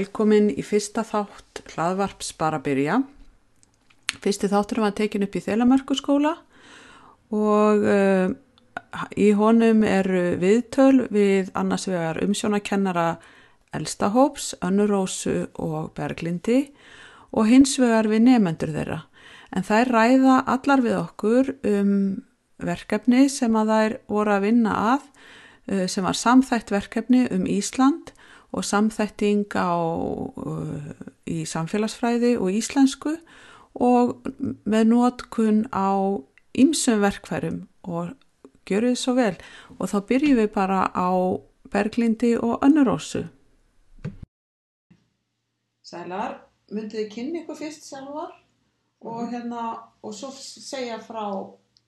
velkomin í fyrsta þátt hlaðvarps bara byrja. Fyrsti þáttur var tekin upp í Þelamörkuskóla og uh, í honum eru viðtöl við annars vegar umsjónakennara Elstahóps, Önnurósu og Berglindi og hins vegar við nefendur þeirra. En þær ræða allar við okkur um verkefni sem að þær voru að vinna að uh, sem var samþætt verkefni um Ísland og samþætting á, uh, í samfélagsfræði og íslensku og með nótkun á ymsum verkfærum og gjöru þið svo vel og þá byrjum við bara á Berglindi og Önnurósu. Sælar, myndið þið kynni ykkur fyrst sjálfar og, hérna, og svo segja frá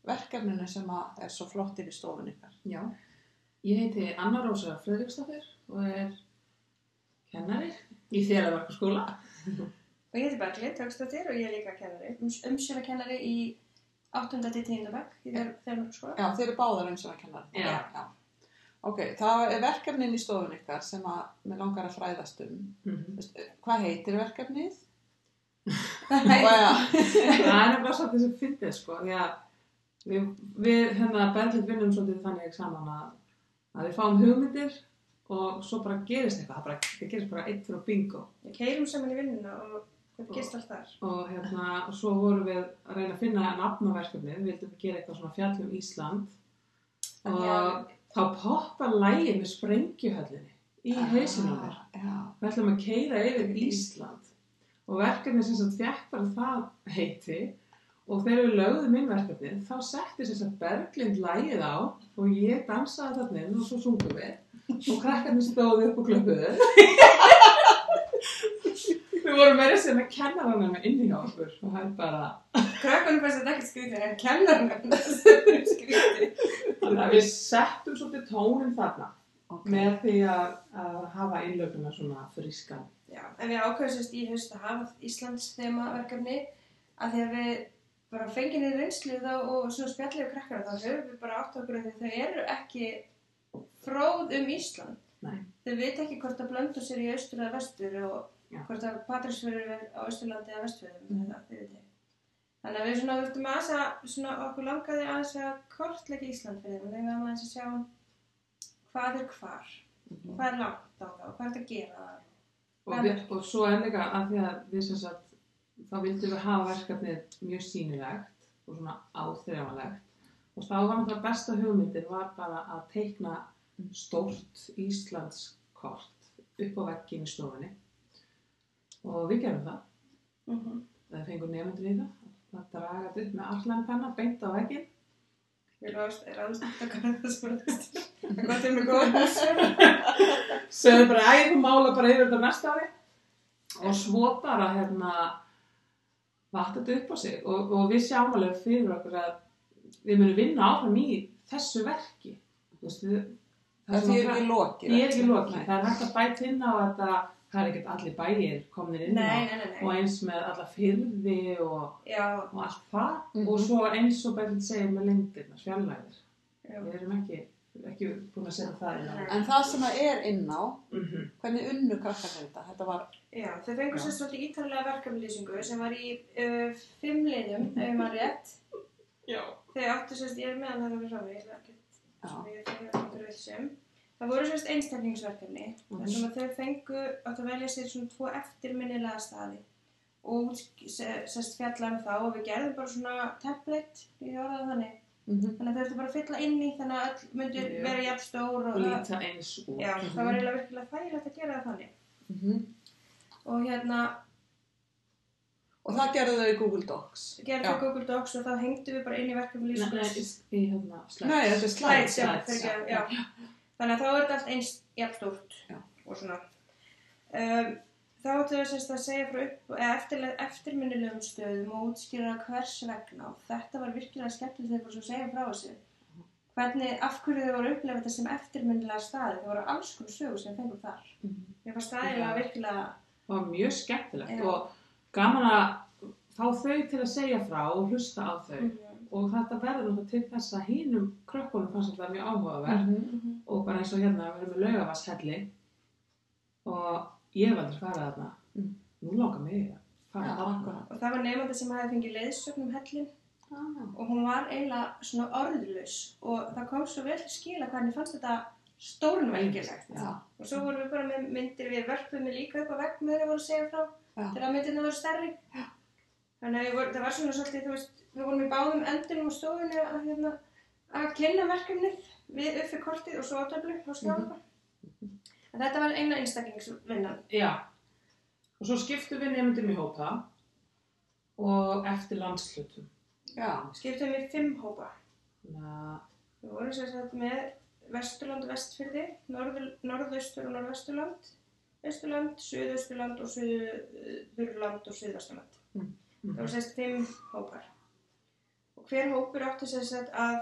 verkefninu sem er svo flott inn í stofun ykkar. Já, ég heiti Anna Rósa Fredriksdóttir og er kennari í Þélavarkaskóla. Og ég heiti Berglind Högstóttir og ég er líka kennari, umsjöna kennari í 8. til 10. bekk í Þélavarkaskóla. Já, þeir eru báðar umsjöna kennari. Já. Já. Ok, það er verkefnin í stofun ykkar sem að mér langar að fræðast um. Mm -hmm. Hvað heitir verkefnið? Það er nefnilega svolítið sem fyndið sko, því að við, við hérna Berglind vinnum svolítið þannig saman að, að við fáum hugmyndir og svo bara gerist eitthvað, það, bara, það gerist bara eitt fyrir bingo Við keirum saman í vinnuna og það gerst allt þar. og hérna, og svo vorum við að reyna að finna nafnaverkefni, við vildum gera eitthvað svona fjallum Ísland og já. þá poppa lægi með sprengjuhöllinni í hausinu á mér. Já, Við ætlum að keira yfir Ísland og verkefni sem sagt fjekk bara það heiti og þegar við lögðum inn verkefni þá setti sem sagt Berglind lægið á og ég dansaði þarna inn og svo sungum við og krakkarnir stóðu upp og klöpuðu. við vorum meira sem að kenna hana með inni hjá okkur og það er bara, Krökkunum fannst þetta ekkert skrítið en er skrítið. þannig að við settum svolítið tónin þarna ok. með því að, að hafa innlögnuna svona frískan. Já, en við ákvæmstust í haust að hafa Íslands þema verkefni að því að við bara fengið niður reynslu þá og svona spjallið við krakkana þá höfum við bara átt okkur að því þau eru ekki fróð um Ísland. Nei. Þau veit ekki hvort að blöndu sér í austur eða vestur og Já. hvort að Patrísfjörður er á austurlandi eða vestfjörðum Mm. Þannig að við svona viltum aðeins að svona okkur langaði aðeins að kortleika Ísland fyrir þeim þeim að aðeins að sjá hvað er hvar og hvað er langt á það og hvað er þetta að gera það. Og, við, og svo er líka að því að við sem sagt, þá vildum við hafa verkefnið mjög sýnilegt og svona áþreifanlegt og þá var náttúrulega besta hugmyndin var bara að teikna stórt Íslandskort upp á veggin í stofunni og við gerum það. Mm Það fengur nefndur í það að draga þetta upp með allan penna beint á veggin. Við ráðumst að taka það sem er gott um með góða húsum. Sögðu bara ég mála bara yfir þetta næsta ári og svo bara hérna vatt þetta upp á sig og, og við sjáum alveg fyrir okkur að við munum vinna áfram í þessu verki. Þú veist, við, Það er ekki lokið. Því er ekki lokið. Það er hægt að bæta inn á þetta, það er ekkert allir bæir komin inn á Nei, nei, nei, og eins með alla fyrði og, og allt það Mhm. og svo eins og Berlind segir með lengdirna, fjallæðir. já. Við erum ekki, ekki búin að setja það inn á. En það sem að er inn á, Mm hvernig unnu krakkar þetta? Þetta var, Já, þau fengur sér svolítið ítalega verkefnlýsingu sem var í uh, fimm liðum, ef maður rétt. Já. Þau áttu sérst, ég er með hann það frá mig, ég Það voru sérst einstaklingsverkefni, Mhm. þar sem að þau fengu átt að velja sér svona tvo eftirminnilega staði og sérst fjalla um þá og við gerðum bara svona template, ég orðaði þannig. mm Þannig að þau ertu bara að fylla inn í þannig að öll myndir Já. vera jafn stór og, Og líta eins út. Já, það var eiginlega virkilega þægilegt að gera það þannig. -hmm. Og hérna, Og það gerðu þau í Google Docs. gerði Já. það Google Docs og þá hengdu við bara inn í verkefni Nei, nei, í, í hérna slæð. Nei, þetta er slæð. Slides, já, Slides, fyrirgefðu, já. Þannig að þá er þetta allt eins Já. og svona. Um, þá ætlum við sérst að segja frá upp, eða eftir, eftirminnilegum stöðum og útskýra hvers vegna þetta var virkilega skemmtilegt þegar bara svo segja frá þessu. Hvernig, af hverju þau voru upplefa þetta sem eftirminnilega staði, það voru alls konar sögur sem fengum þar. Mhm. Mér fannst það eiginlega virkilega, Það var mjög skemmtilegt Já. og gaman að fá þau til að segja frá og hlusta á þau. Mhm. Og þetta verður náttúrulega til þess að hínum krökkunum fannst þetta mjög áhugaverð -hmm. Mhm. og bara eins og hérna við erum með laugavarshelli og ég hef aldrei farið þarna Mm. nú langar mig að fara þarna. Og það var nefandi sem hafi fengið leiðsögn um hellin og hún var eiginlega svona orðlaus og það kom svo vel til skila henni fannst þetta stórnvelgilegt. Og svo vorum við bara með myndir, við vörpum við líka upp á vegg með þeirra voru að segja frá Já. þegar myndirna voru stærri. Þannig að voru, það var svona svolítið, veist, við vorum í báðum endunum á stofunni að, hérna, að kynna verkefnið við uppi kortið og svo á töflu og skjáfa. En þetta var eina einstaklingsvinnan. já, og svo skiptum við nefndum í hópa og eftir landslutum já, Skiptum við fimm hópa. að Við vorum sagt með Vesturland og Vestfyrði, norður, Norðaustur og Norðvesturland, Vesturland, Suðausturland og Suðurland og Suðvesturland. Það voru sem sagt fimm hópar. Og hver hópur átti sagt að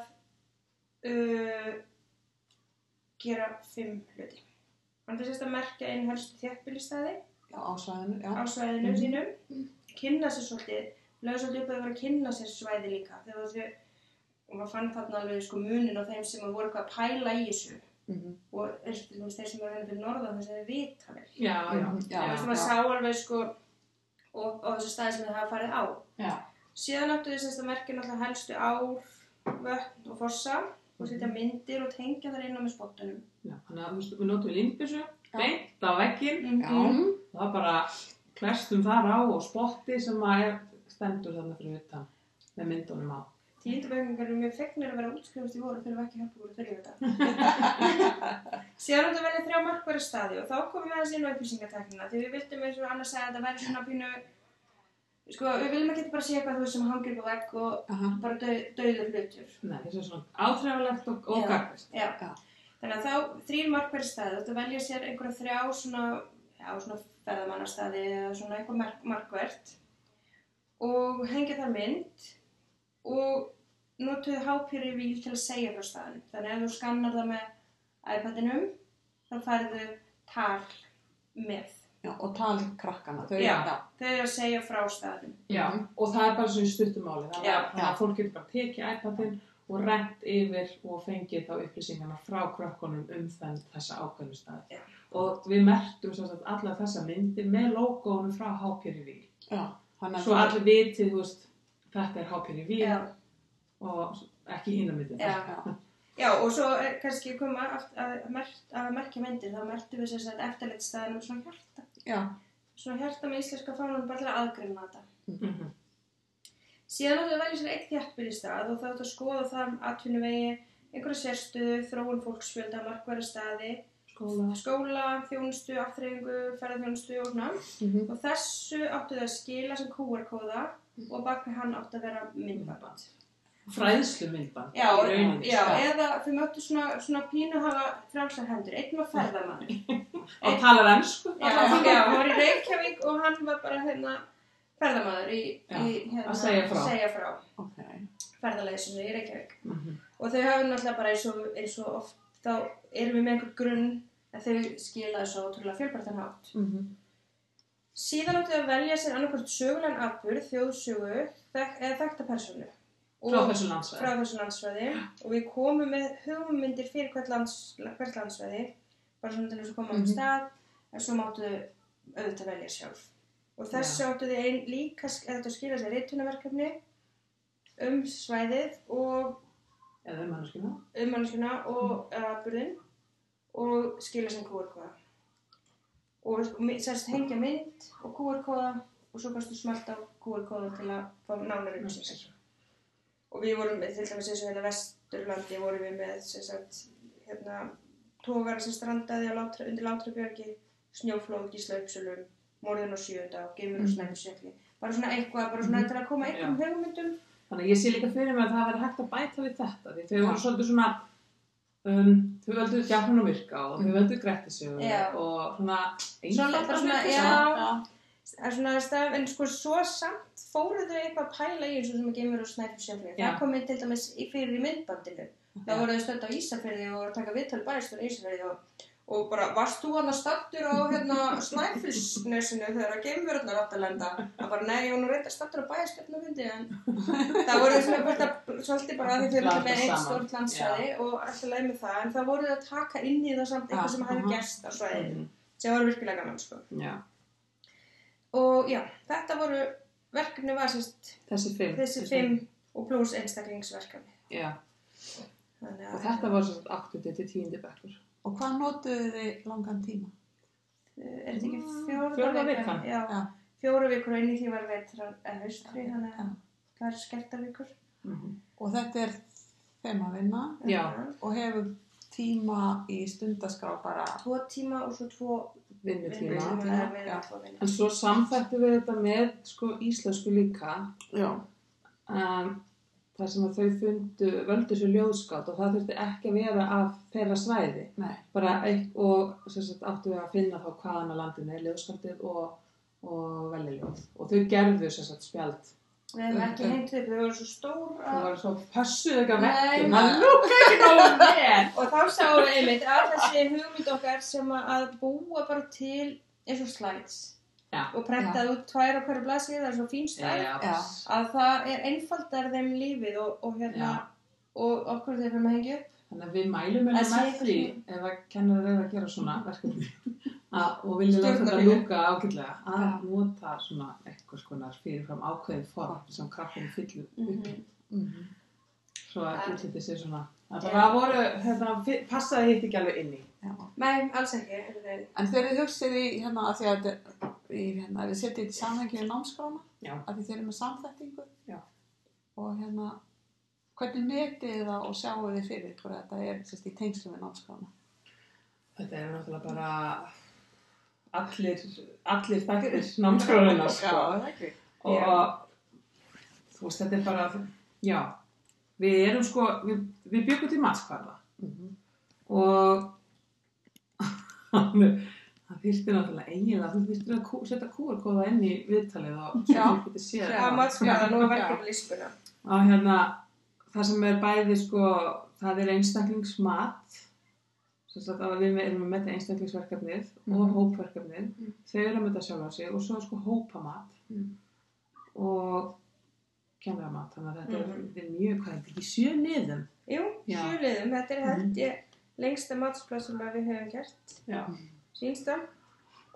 uh, gera fimm hluti. Átti sem sagt að merkja einn helstu þjættbýlistæði já, á svæðinu, Mhm. sínum, kynna sér svolítið, lögðu svolítið upp að það var að kynna sér svæði líka. Þegar þau, og maður fann þarna alveg sko munin á þeim sem voru eitthvað að pæla í þessu Mhm. og eins og til dæmis þeir sem eru henni fyrir norðan þess að þeir vita vel. já, já, Mhm, Já, já, já, maður sá alveg sko og, og þessu staði sem þið hafa farið á. já, Síðan áttu þess að merkja náttúrulega helstu ár, vötn og fossa og setja myndir og tengja þar inn á með spottunum. já þannig að þú veist, við notum limbissu beint á vegginn Mhm. Já. það er bara klestum þar á og spotti sem að er stendur þarna fyrir utan með myndunum á Tíundaböggingar eru mjög fegnir að vera útskrifast í voru fyrir að ekki hjálpa voru fyrir þetta. Síðan áttu að velja þrjá markværi staði og þá komum við aðeins inn á upplýsingateknina því við vildum eins og annars segja að þetta væri svona pínu sko, við viljum ekki bara sé eitthvað þú sem hangir upp á vegg og Aha, bara döð, döður hlutur. Nei, þessi er svona áþræfalegt og, og Já. gagvist Já. Já. Þannig að þá þrýr markværi staði, þú ætti að velja sér einhverja þrjá svona, já, svona ferðamannastaði eða svona eitthvað mark, markvært og hengja þar mynd og notuðu hápjöri víl til að segja frá staðinu. Þannig að ef þú skannar það með iPadinum, þá færðu tal með. já, og tali krakkana, þau, Já. já, Þau eru að segja frá staðinu. Já, Mhm. og það er bara svona í stuttumáli þannig Já. að- þannig að fólk getur bara tekið iPadin og rent yfir og fengið þá upplýsingarna frá krökkunum um þenn þessa ákveðnu stað Já. og við mertum alla þessa myndir með logoðunum frá Hápjöri Víl já, svo allir vitið, þú veist þetta er Hápjöri Víl Já. og ekki hína myndin Já. Já. Já, og svo er kannski koma að, að, að, merk, að merkja myndir, þá merktum við sér að eftirleitstaðinu með svona hjarta. já, Svona hjarta með íslenska fánum bara til að aðgreina þetta. Mhm. Síðan áttu að velja sér eitt þjættbýlistað og þá áttu að skoða þar atvinnuvegi, einhverja sérstuðu, þróun fólksfjölda, markværi staði, skóla skóla, þjónustu, aftreyingu, ferðarþjónustu og svona. mhm, Og þessu áttu þau að skila sem QR-kóða og bak við hann áttu að vera myndband. fræðslu myndband Já, rauninni, já, sko. eða þau máttu svona, svona pínu hafa frálsar hendur. Einn var ferðamann. og talar ennsku Já, hann var í Reykjavík og hann var bara hérna ferðamaður í, í hérna, að segja frá. segja frá ok, ferðalegisinu í Reykjavík. Mhm. Og þau hafa náttúrulega bara eins og, eins og oft þá erum við með einhvern grunn en þau skila þessu ótrúlega fjölbartan hátt. mhm, Síðan áttu þau að velja sér annarkvort sögulegan atburð, þjóðsögu þek eða þekkta personu. frá þessu landsvæði. frá þessu landsvæði. Og við komum með hugmyndir fyrir hvert, lands, hvert landsvæði. Bara svona til þess að koma á um stað en svo máttu þau auðvitað velja sjálf. Og þessu áttu þau ein, líka eða þetta skila sér reitunaverkefni um svæðið og eða um manneskina um mannskjuna og mm. atbyrðin og skila sem QR-kóða og sérst hengja mynd og QR-kóða og svo kannstu smelta á QR-kóða til að fá nánar upplýsingar og við vorum til dæmis eins og hérna Vesturlandi vorum við með sagt, hérna, tógar sem strandaði látra, undir Látrabjörgi, snjóflóð, gísla uppsölum, morðin á sjönda og geimur og Mhm. snæfisjökli. Bara svona eitthvað, bara svona til að koma einhverjum hugmyndum. Þannig að ég sé líka fyrir mig að það verður hægt að bæta við þetta því þau voru svolítið svona um, þau völdu og Virka og þau Mhm. völdu Grettisögu Já. og svona staf, en sko svo samt fóruð þau eitthvað að pæla í eins og sem að geimur og snæfisjökli. Já. Það kom inn til dæmis fyrir í myndbandinu. Það voru þau stönd á Ísafirði og taka viðtölu bæristur í Ísafirði og, og bara, varst þú hann að stattur á hérna Snæfellsnesinu þegar að geimverðnar átt að lenda? Það bara, nei, ég var nú reynda stattur á bæristurnu fundi, en það voru svona bara, svolítið bara að því Blanda með einn saman. stórt landsvæði og alltaf leið með það, en það voru að taka inn í það samt eitthvað sem hefði aha. gerst á svæðinu. Mhm. sem var virkilega gaman sko. Já, og já, þetta voru verkefni var sérst þessi fimm. þessi fimm og pluss einstaklingsverkefni Já, Þannig og að þetta var svo 8. til 10. bekkur. Og hvað notuðu þið langan tíma? er þetta ekki Mm, fjóra fjórða vikan. Já, Já. fjóra vikur í því var vetrar eða haustri, þannig Já. að það er skertar vikur Og þetta er þeim að vinna Já. og hefur tíma í stundaskrá bara Tvo tíma og svo tvo Vinnutíma. En svo samþættu við þetta með sko íslensku líka. Já. Um, þar sem að þau fundu, völdu sér ljóðskátt og það þurfti ekki að vera af þeirra svæði. Eitt og sagt áttu við að finna þá hvaðan að landinu er ljóðskáttið og, og veljuljóð. Og þau gerðu sagt spjald. Við hefum ekki Um, hengt upp, þau voru svo stór Það að... var svo pössuð ekki að Nei. vekkum. Það lúka ekki nógu vel. Og þá sáum við einmitt að þessi hugmynd okkar sem að- að búa bara til eins og slides Já. og prentaði út tvær á hverju blaðsíðu, það er svo fín stæð Já. að það er einfaldar þeim lífið og, og hérna Já. og okkur þegar við maður hengja upp Þannig að við mælum Að með sé því ef að kennar er að gera svona verkefni að, og vilja láta Stjórna þetta lúka ágætlega að Já. nota svona eitthvað skonar fyrirfram ákveðin form sem krakkinu fyllu upp Mhm. Mhm. svo að Ja. útliti sér svona að Já. það voru, hérna, passaði hitt ekki alveg inn í Já. Nei, alls ekki. En þegar þið hugsið í hérna að því að er hérna, við setjum þetta í samhengi við námskrána Já. að því þeir eru með samþættingu Já. og hérna hvernig metið þið það og sjáu þið fyrir ykkur að þetta er sérst í tengslu við námskrána þetta er náttúrulega bara allir, allir þættir námskráðina sko. það er ekki og þú veist þetta er bara já, við erum sko við, við byggum til matskvarða Mhm. og það þyrfti náttúrulega eiginlega þú þyrfti að kú- setja QR-kóða inn í viðtalið og svo fólk getur séð Já. Að nú er verkefni líspuna. og hérna það sem er bæði sko það er einstaklingsmat að við erum með þetta einstaklingsverkefnið og Mhm. hópverkefnið Mhm. þau eru að mynda sjálfa sig og svo er sko hópamat Mhm. og kennaramat þannig að þetta er, Mhm. þetta er mjög hvað er þetta ekki sjö niðum Jú, Já. sjöliðum, þetta er held ég lengsta matsplað sem við höfum gert. Já. Sýnst það?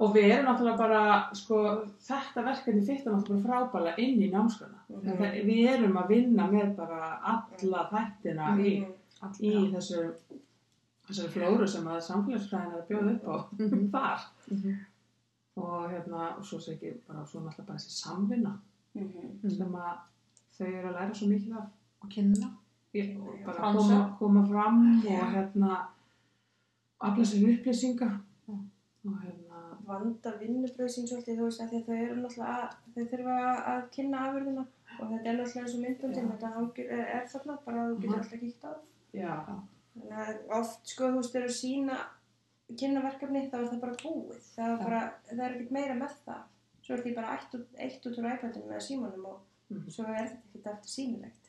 og við erum náttúrulega bara sko, þetta verkefni fyrta náttúrulega frábæla inn í námskrona Mhm. þetta, við erum að vinna með bara alla þættina í, Mhm. í þessu þessari flóru sem að samfélagsfræðin er að bjóða upp á Mhm. þar Mhm. og hérna og svo ekki bara svo náttúrulega bara þessi samvinna Mhm. sem að þau eru að læra svo mikið af og kynna Ég- og bara koma, koma fram Já. og hérna afla sér upplýsinga Já. og hérna Vanda vinnubröðsins svolítið, þú veist, að að þau eru náttúrulega að, þau þurfa að- að kynna afurðina og þetta er náttúrulega eins og myndböndin, Já. þetta er, er þarna, bara að þú getur alltaf kíkt á Þannig að oft, sko, þú veist, þú sína kynna verkefni, þá er það bara búið. Það er bara, það er ekkert meira með það. Svo er því bara eitt, út- úr iPadinu með símanum og. Svo er þetta ekkert aftur sýnilegt.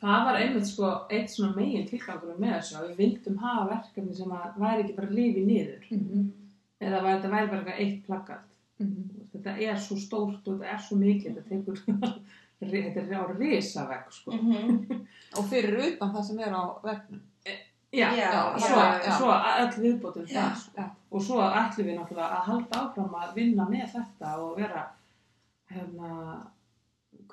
það var einmitt sko eitt svona megin tilgangur með þessu að við vildum hafa verkefni sem að væri ekki bara lifi niður Mhm. eða var, þetta væri bara eitthvað eitt plaggat Mhm. þetta er svo stórt og þetta er svo mikið þetta tekur þetta er á risavegg sko -hmm. og fyrir utan það sem er á vefnum já, Já, já, svo, já. svo öll viðbótum já. og svo ætlum við náttúrulega að halda áfram að vinna með þetta og vera hérna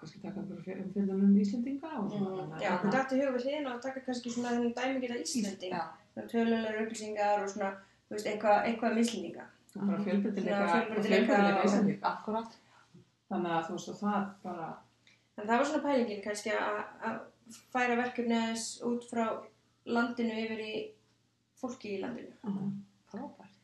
kannski taka fyrir umfylgðan um Íslendinga og svona Mm, já, að- hún dætti hug við hliðina og taka kannski svona þennan dæmigita Íslending. Svona tölulegur upplýsingar og svona, þú veist, eitthvað, eitthvað um Íslendinga. bara fjölbreytileika fjölbreytileika og- Íslendinga akkurat þannig að þú veist það bara En það var svona pælingin kannski að færa verkefni aðeins út frá landinu yfir í fólki í landinu. frábært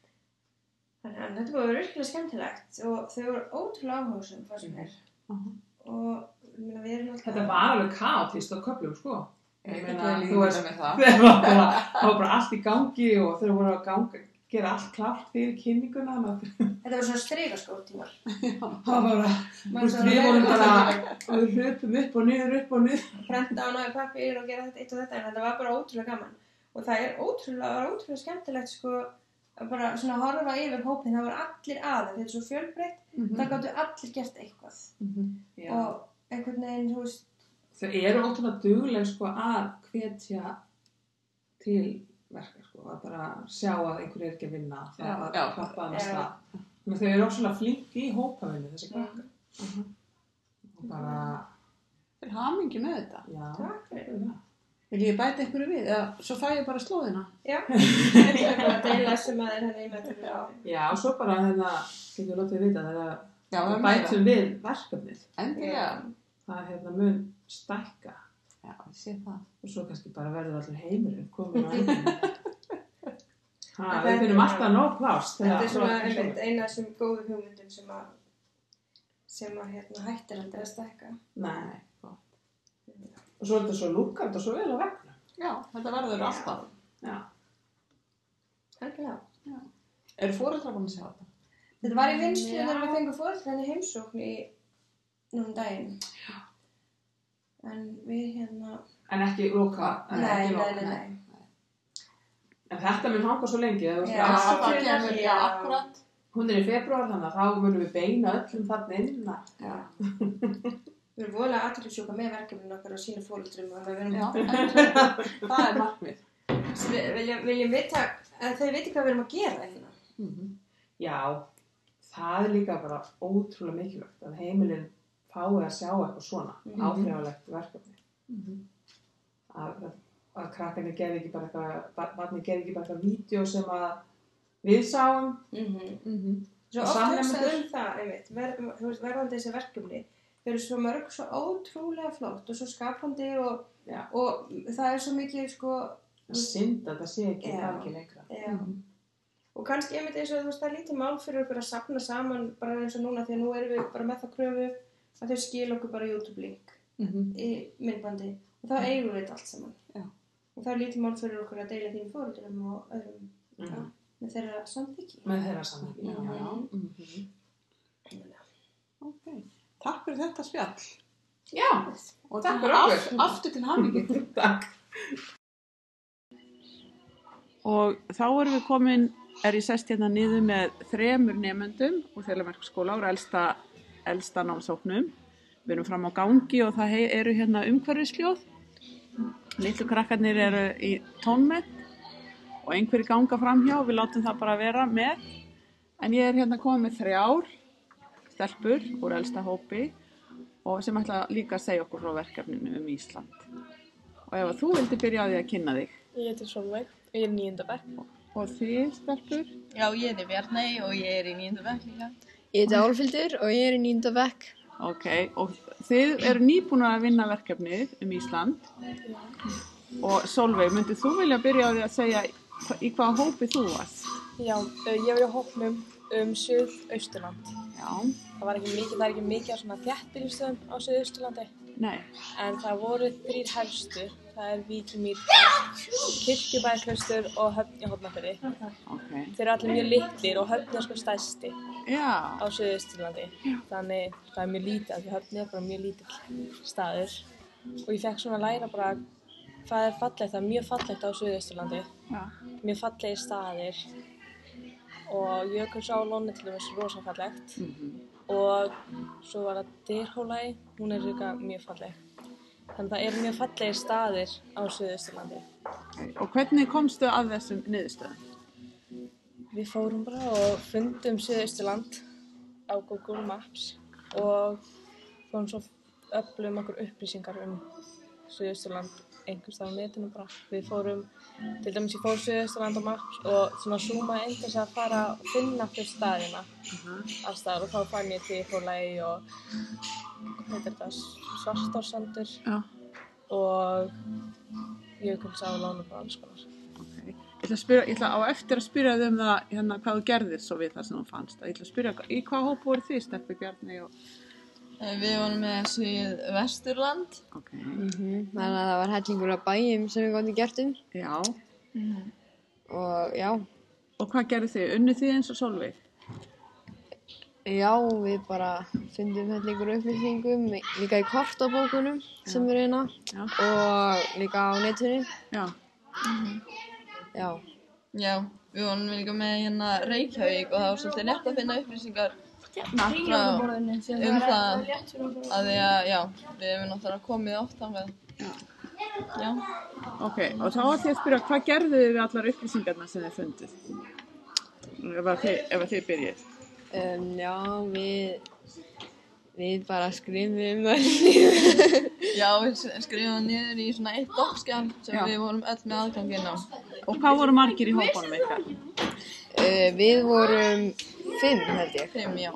Þannig að þetta búið að vera virkilega skemmtilegt og þau voru ótrúlega áhugaðsum hvað sem er. Mhm. Og ég meina, við erum alltaf... þetta var alveg kaotist á köflum sko Ég meina, þú veist- það það var bara, það var bara allt í gangi og þau voru að ganga gera allt klárt fyrir kynninguna Þetta var svona stregaskór tímar. það var bara, við vorum bara við hlupum upp og niður upp og niður Prenta á náðu pappir og gera þetta eitt og þetta en þetta var bara ótrúlega gaman. Og það er ótrúlega, var ótrúlega skemmtilegt sko bara svona horfa yfir hópin, það voru allir að, þetta er svo fjölbreytt, það gáttu allir gert eitthvað. Já. Og einhvern veginn, þú veist, þau eru ótrúlega dugleg sko að hvetja til verka sko, að bara sjá að einhver er ekki að vinna það Já, að klappa að að þau eru ósvöldlega flink í hópavinnu þessi krakkar Mhm. og bara, Til hamingi með þetta. já Takk fyrir. já. Vil ég bæta einhverju við? Eða svo fæ ég bara slóðina? Já, þetta er bara að deila sem að er henni í með þetta. já, og svo bara hérna getur við látið vita þegar Já, við bætum við verkefnið Endilega. það hérna mun stækka Já, ég sé það. og svo kannski bara verður allir heimurinn komin á einu Ha, En við þetta- finnum alltaf nóg pláss Þetta er svona eina af þessum góðu hugmyndum sem að sem að hérna hættir aldrei að stækka. Nei. Og svo er þetta svo lúkant og svo vel á vegna. Já, þetta verður alltaf. Já. Algjörlega. Eru fóreldrar búin að sjá þetta? Þetta var í vinslu Já. þegar við fengum fóreldræni heimsókn í núna daginn. En við hérna... En ekki lúka. en Nei, ekki nei, nei, nei. En þetta mun hanga svo lengi. Já, Já, að- já. kemur, já, akkurat. Hún er í februar þannig að þá munum við beina öllum þarna inn. Já, Við erum voðalega aðtölusjóka með verkefninu okkar og sína fóreldrum og við já, erum... endilega. það er Við viljum, vita, að þau viti hvað við erum að gera hérna. Mhm. Já, það er líka bara ótrúlega mikilvægt að heimilin fái að sjá eitthvað svona Mhm. áhrifalegt verkefni. Mhm. Að, að krakkarnir gerði ekki bara eitthvað, barni gerði ekki bara eitthvað vídeo sem að við sáum. Mm Mhm. Svo Og oft samnemendur? hugsað um það, einmitt, verðandi þessi verkefni, þau eru svo mörg svo ótrúlega flott og svo skapandi og, Já. og það er svo mikið, sko, synd að það sé ekki, það er ekki lengra. Mhm. Og kannski einmitt eins og þú veist, það er lítið mál fyrir okkur að sapna saman bara eins og núna því að nú erum við bara með það kröfu að þau skil okkur bara YouTube-link Mhm. í myndbandi og þá eigum við þetta allt saman. Já. Og það er lítið mál fyrir okkur að deila þínu fóröldurum og öðrum Mm. með þeirra samþykki. Með þeirra samhengi. Já, Já, já. Mhm. Ok, takk fyrir þetta spjall. Já, Og Takk fyrir af- okkur. Aftur til hamingi. takk. Og þá erum við komin, er ég sest hérna niður með þremur nefendum úr Þelamerkskóla og elsta, elsta námsóknum. Við erum fram á gangi og það hei- eru hérna umhverfisljóð. Lillu krakkarnir eru í tónmenn og einhverju ganga fram hjá, við látum það bara vera með. En ég er hérna komið með þrjár stelpur úr elsta hópi og sem ætla líka að segja okkur frá verkefninu um Ísland. Og ef að þú vildi byrja á því að kynna þig Ég heiti Solveig og ég er bekk. og þið stelpur Já, ég heiti Bjarnei og ég er í nýjönda bekk líka. Ég heiti Álfildur og ég er í níunda bekk. Ok, og þið eru nýbúin að vinna verkefnið um Ísland og Solveig, myndið þú vilja byrja á því að segja í hvaða hópi þú varst? Já, uh, ég var í hópnum um Suð-Austurland. Já, Það var ekki mikið, það er ekki mikið á svona þjættbýlistöðum á Suð-Austurlandi. nei, En það voru þrýr helstu. Það er Víkimýrka, Kirkjubæklaustur og Höfn í Hortnafjörði. ok, Þeir eru allir mjög litlir og Höfn er sko stærsti já, á Suð-Austurlandi. Þannig það er mjög lítið, af því Höfn er bara mjög lítill staður. Og ég fekk svona læra bara hvað er fallegt, það er mjög fallegt á Suð-Austurlandi. já, mjög fallegi staðir og Jökulsálón er til dæmis rosa fallegt mhm, og svo var það Dyrhólæ, hún er líka mjög falleg. Þannig að það eru mjög fallegi staðir á Suðausturlandi. Og hvernig komstu að þessum niðurstöðum? Við fórum bara og fundum Suðausturland á Google Maps og fórum svo öflum okkur upplýsingar um Suðausturland einhvers þar á netinu bara. Við fórum, til dæmis ég fór Suðausturland á Maps og svona zooma inn til þess að fara og finna fyrir staðina alls staðar og þá fann ég til Hrólægi og hvað heitir þetta, Svartársandur Já, og Jökulsá og Lónum og alls konar. ok. Ég ætla, að spyrja, ég ætla á eftir að spyrja þig um það hérna, hvað þú gerðir svo við það sem þú fannst. Ég ætla að spyrja, í hvað hóp voru þið, Steppi Bjarni og... Eh, Við vorum með Suð-Vesturland. Ok, Þannig að það var hellingur af bæjum sem við gáttum gert um já. og já, Og hvað gerðu þið? Unnu þið eins og Solveig? já, við bara fundum hellingur af upplýsingum líka í kortabókunum sem eru hérna Já. og líka á netinu. Já, Já, Já, við vorum líka með hérna Reykjavík og það var svolítið létt að finna upplýsingar um það að því að, já, við hefum náttúrulega komið oft þangað. Já. Ok, og þá var því að spyrja, hvað gerðu þið við allar upplýsingarna sem þið fundið? Ef að þið, byrjið. Um, já, við, við bara skrifum það. Já, við skrifum niður í svona eitt dokkskjál sem Já. við vorum öll með aðganginn á. Og hvað voru margir í hópanum ykkar? uh, við vorum fimm, held ég. Fimm, já.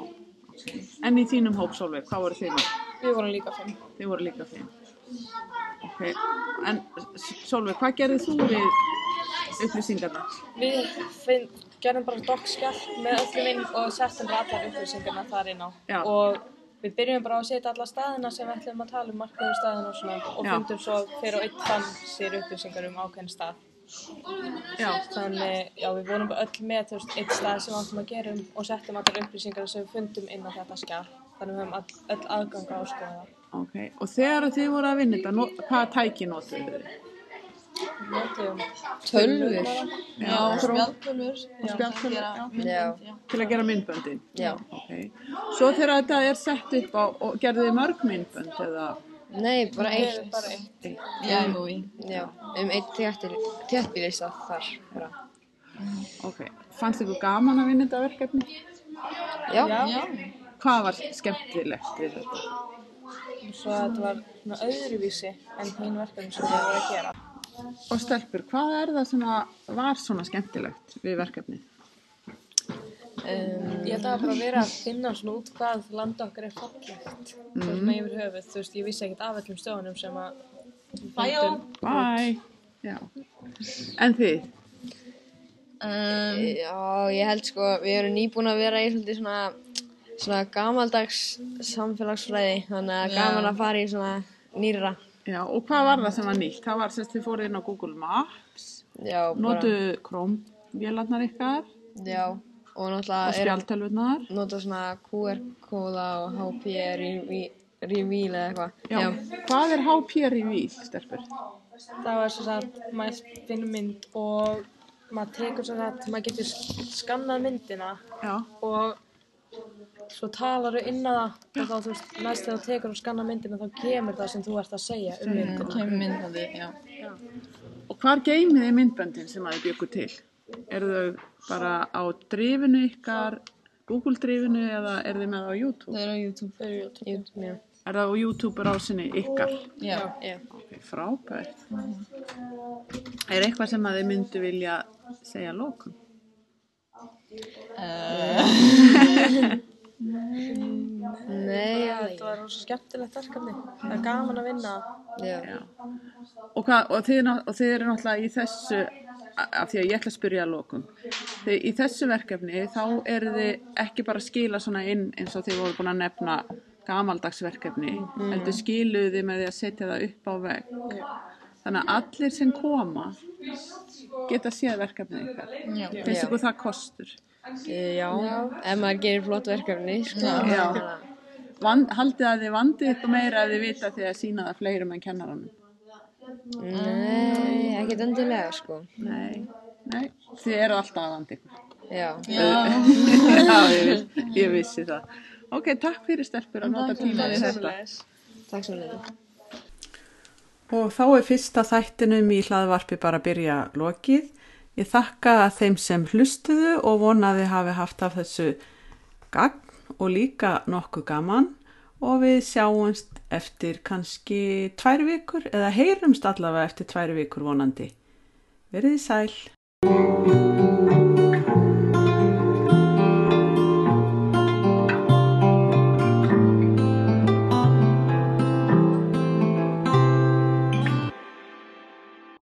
En í þínum hóp, Solveig, hvað voru þið margir? Við vorum líka fimm. Þið voru líka fimm. Ok, en Solveig, hvað gerðið þú við upplýsingarna? Við finn, gerðum bara dokkskjall með öllum inn og settum bara allar upplýsingarna þar inn á. Já. Og við byrjum bara að setja alla staðina sem við ætlum að tala um, markaðu staðina og svona. Og fundum svo hver og einn fann sér upplýsingar um ákveðin stað. Já, Þannig, já, við vorum bara öll með, þú veist, einn stað sem við áttum að gera um og settum allar upplýsingar sem við fundum inn á þetta skjall. Þannig við höfum all, öll aðgang á að skoða það. ok. Og þegar þið voru að vinna þetta, no- hvaða tæki notuðu þið? Við notum Tölvur. Já. Og spjaldtölvur, já. já. Til að gera myndböndin? Já. Ok. Svo þegar þetta er sett upp á, og gerðu þið mörg myndbönd eða? Nei, bara eitt. bara eitt. Já, movie. Já, um eitt þéttbílistað þar. Bara. Ok. Fannst ykkur gaman að vinna þetta verkefni? Já, Já. Hvað var skemmtilegt við þetta? Svo að þetta var svona öðruvísi en hinn verkefni sem við vorum að gera. Og stelpur, hvað er það sem að var svona skemmtilegt við verkefnið? Um, Ég held að það var bara að vera að finna svona út hvað landa okkar er fallegt. Mm. Svona yfir höfuð, þú veist, ég vissi ekkert af öllum stöðunum sem að fundum. Bye! Já. En þið? Um, já, ég held sko, við erum nýbúin að vera í svolítið svona, svona gamaldags samfélagsfræði, þannig að gaman að fara í svona nýra. Já, og hvað var það sem var nýtt? Það var sérst þið fóruð inn á Google Maps, Já, bara, notuðu Chrome-vélarnar ykkar já, og og náttúrulega er spjaldtölvurnar. nota svona QR-kóða og HP reveal eða eitthvað. Já. Hvað er HP reveal, stelpur? Það var svo að maður finnur mynd og maður tekur svo að maður getur skannað myndina Já. og svo talar þú inn að það og þá þú veist, næst þegar þú tekur og skannar myndina þá kemur það sem þú ert að segja um myndina. kemur myndbandi, já. Og hvar geymið þið myndböndin sem að þið byggur til? Eru þau bara á drifinu ykkar, Google drifinu eða eru þið með það á YouTube? Það er á YouTube. Þau eru YouTube. YouTube, já. Er það á YouTube rásinni ykkar? Já. Já. Ok, frábært. Er eitthvað sem að þið myndu vilja segja lókum? Uh, Nei, já, Þetta var rosa skemmtilegt verkefni. Það er gaman að vinna. já. Já. Og, hvað, og, þið, og þið eru náttúrulega í þessu, af því að ég ætla að spyrja að lókum. Þið, í þessu verkefni þá eru þið ekki bara að skila svona inn eins og þið voru búin að nefna gamaldagsverkefni, heldur skiluðu þið með því að setja það upp á vegg. Þannig að allir sem koma geta séð verkefnið ykkar. já. Finnst ykkur það kostur? Eh, Já, ef maður gerir flott verkefni, sko. Já. Van, haldið að þið vandið ykkur meira ef þið vita því að sína það fleirum en kennaranum? Nei, ekkert endilega, sko. Nei, nei, þið eru alltaf að vanda ykkur. Já. Já. Já, ég, viss, ég vissi það. Ok, takk fyrir stelpur að nota tíma við þetta. Takk svo leiðis. Og þá er fyrsta þættinum í hlaðvarpi bara að byrja lokið. Ég þakka þeim sem hlustuðu og vonaði hafi haft af þessu gagn og líka nokkuð gaman og við sjáumst eftir kannski tvær vikur eða heyrumst allavega eftir tvær vikur vonandi. Verðið sæl!